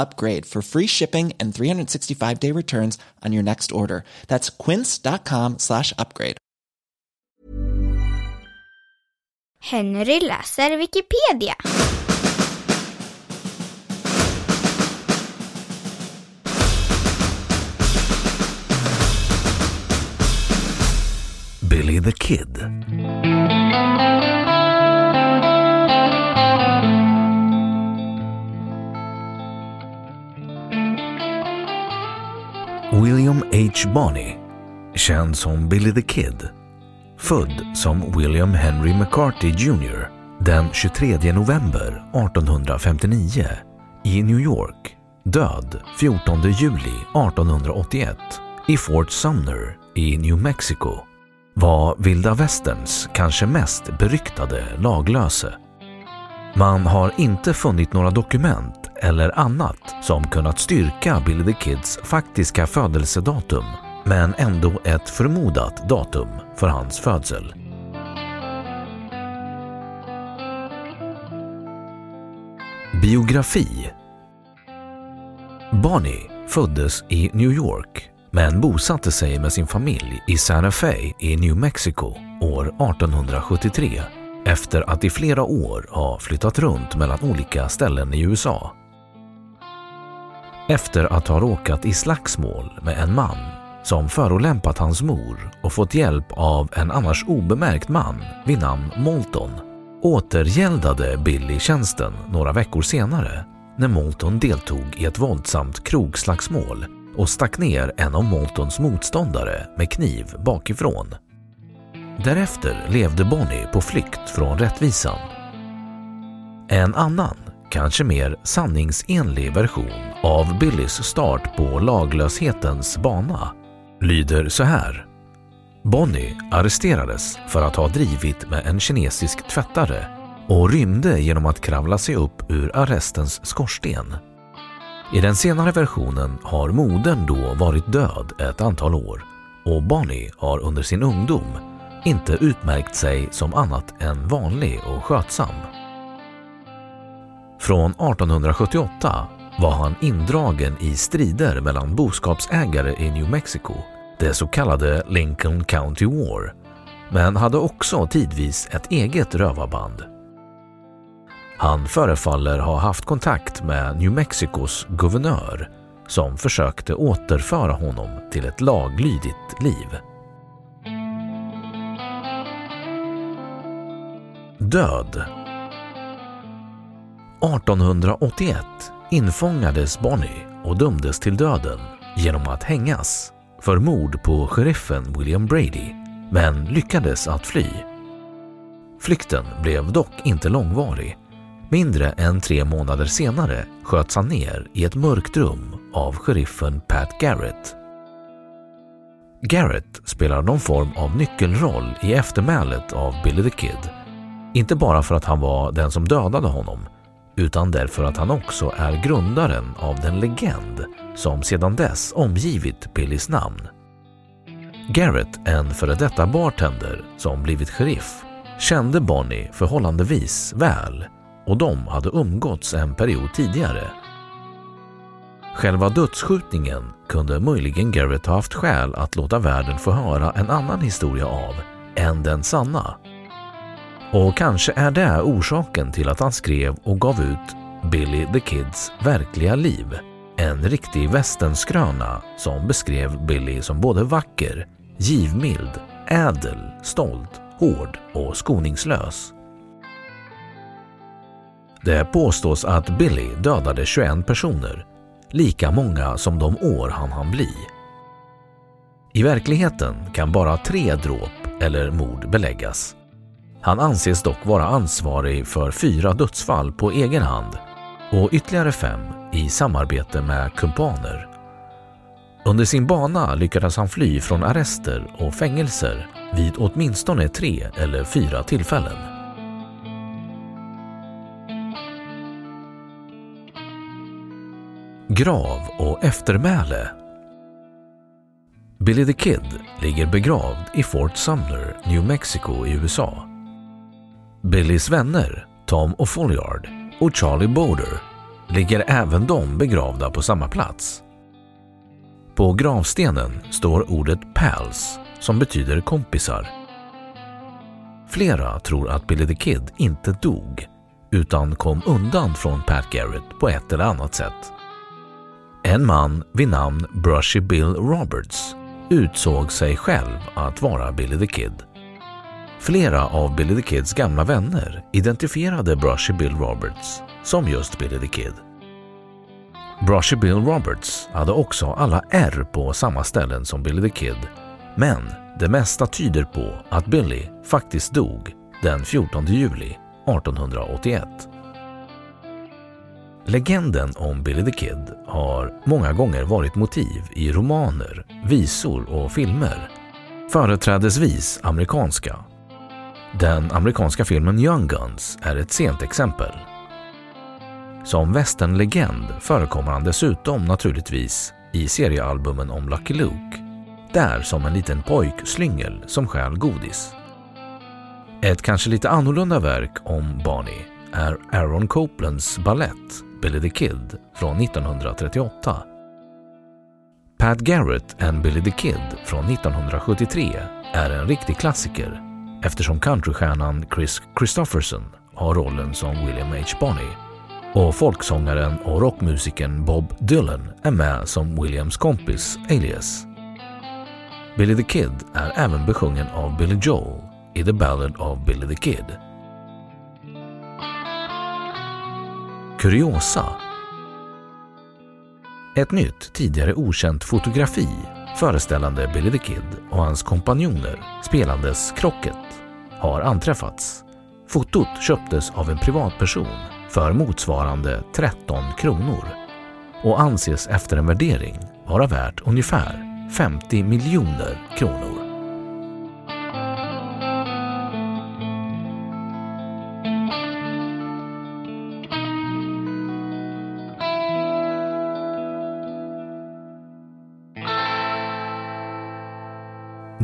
upgrade for free shipping and 365 day returns on your next order. That's quince.com slash upgrade. Henry läser Wikipedia. Billy the Kid. William H. Bonney, känd som Billy the Kid, född som William Henry McCarthy Jr den 23 november 1859 i New York, död 14 juli 1881 i Fort Sumner i New Mexico var vilda västerns kanske mest beryktade laglöse. Man har inte funnit några dokument eller annat som kunnat styrka Billy the Kids faktiska födelsedatum men ändå ett förmodat datum för hans födsel. Biografi Bonnie föddes i New York men bosatte sig med sin familj i Santa Fe i New Mexico år 1873 efter att i flera år ha flyttat runt mellan olika ställen i USA. Efter att ha råkat i slagsmål med en man som förolämpat hans mor och fått hjälp av en annars obemärkt man vid namn Molton återgäldade Billy tjänsten några veckor senare när Molton deltog i ett våldsamt krogslagsmål och stack ner en av Moltons motståndare med kniv bakifrån. Därefter levde Bonnie på flykt från rättvisan. En annan, kanske mer sanningsenlig version av Billys start på laglöshetens bana lyder så här. Bonnie arresterades för att ha drivit med en kinesisk tvättare och rymde genom att kravla sig upp ur arrestens skorsten. I den senare versionen har modern då varit död ett antal år och Bonnie har under sin ungdom inte utmärkt sig som annat än vanlig och skötsam. Från 1878 var han indragen i strider mellan boskapsägare i New Mexico, det så kallade Lincoln County War, men hade också tidvis ett eget rövarband. Han förefaller ha haft kontakt med New Mexicos guvernör som försökte återföra honom till ett laglydigt liv. Död 1881 infångades Bonnie och dömdes till döden genom att hängas för mord på sheriffen William Brady men lyckades att fly. Flykten blev dock inte långvarig. Mindre än tre månader senare sköts han ner i ett mörkt rum av sheriffen Pat Garrett. Garrett spelar någon form av nyckelroll i eftermälet av Billy the Kid. Inte bara för att han var den som dödade honom utan därför att han också är grundaren av den legend som sedan dess omgivit Billys namn. Garrett, en före detta bartender som blivit sheriff, kände Bonnie förhållandevis väl och de hade umgåtts en period tidigare. Själva dödsskjutningen kunde möjligen Garrett ha haft skäl att låta världen få höra en annan historia av än den sanna. Och kanske är det orsaken till att han skrev och gav ut Billy the Kids verkliga liv. En riktig västenskröna som beskrev Billy som både vacker, givmild, ädel, stolt, hård och skoningslös. Det påstås att Billy dödade 21 personer, lika många som de år han hann bli. I verkligheten kan bara tre dråp eller mord beläggas. Han anses dock vara ansvarig för fyra dödsfall på egen hand och ytterligare fem i samarbete med kumpaner. Under sin bana lyckades han fly från arrester och fängelser vid åtminstone tre eller fyra tillfällen. Grav och eftermäle Billy the Kid ligger begravd i Fort Sumner, New Mexico i USA. Billys vänner, Tom och Folliard och Charlie Boder ligger även de begravda på samma plats. På gravstenen står ordet pals som betyder kompisar. Flera tror att Billy the Kid inte dog utan kom undan från Pat Garrett på ett eller annat sätt. En man vid namn Brushy Bill Roberts utsåg sig själv att vara Billy the Kid. Flera av Billy the Kids gamla vänner identifierade Brushy Bill Roberts som just Billy the Kid. Brushy Bill Roberts hade också alla R på samma ställen som Billy the Kid, men det mesta tyder på att Billy faktiskt dog den 14 juli 1881. Legenden om Billy the Kid har många gånger varit motiv i romaner, visor och filmer. Företrädesvis amerikanska. Den amerikanska filmen Young Guns är ett sent exempel. Som västernlegend förekommer han dessutom naturligtvis i seriealbumen om Lucky Luke, där som en liten pojkslyngel som stjäl godis. Ett kanske lite annorlunda verk om Barney är Aaron Copelands ballett Billy the Kid från 1938. Pat Garrett and Billy the Kid från 1973 är en riktig klassiker eftersom countrystjärnan Chris Christofferson har rollen som William H. Bonney och folksångaren och rockmusikern Bob Dylan är med som Williams kompis Alias. Billy the Kid är även besjungen av Billy Joel i The Ballad of Billy the Kid. Kuriosa Ett nytt, tidigare okänt fotografi föreställande Billy the Kid och hans kompanjoner spelandes krocket har anträffats. Fotot köptes av en privatperson för motsvarande 13 kronor och anses efter en värdering vara värt ungefär 50 miljoner kronor.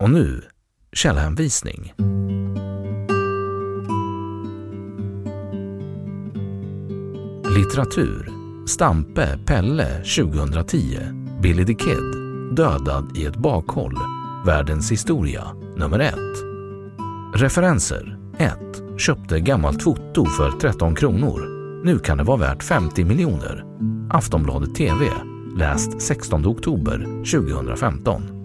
Och nu, källhänvisning. Litteratur Stampe, Pelle, 2010. Billy the Kid, Dödad i ett bakhåll. Världens historia, nummer 1. Referenser 1. Köpte gammalt foto för 13 kronor. Nu kan det vara värt 50 miljoner. Aftonbladet TV. Läst 16 oktober 2015.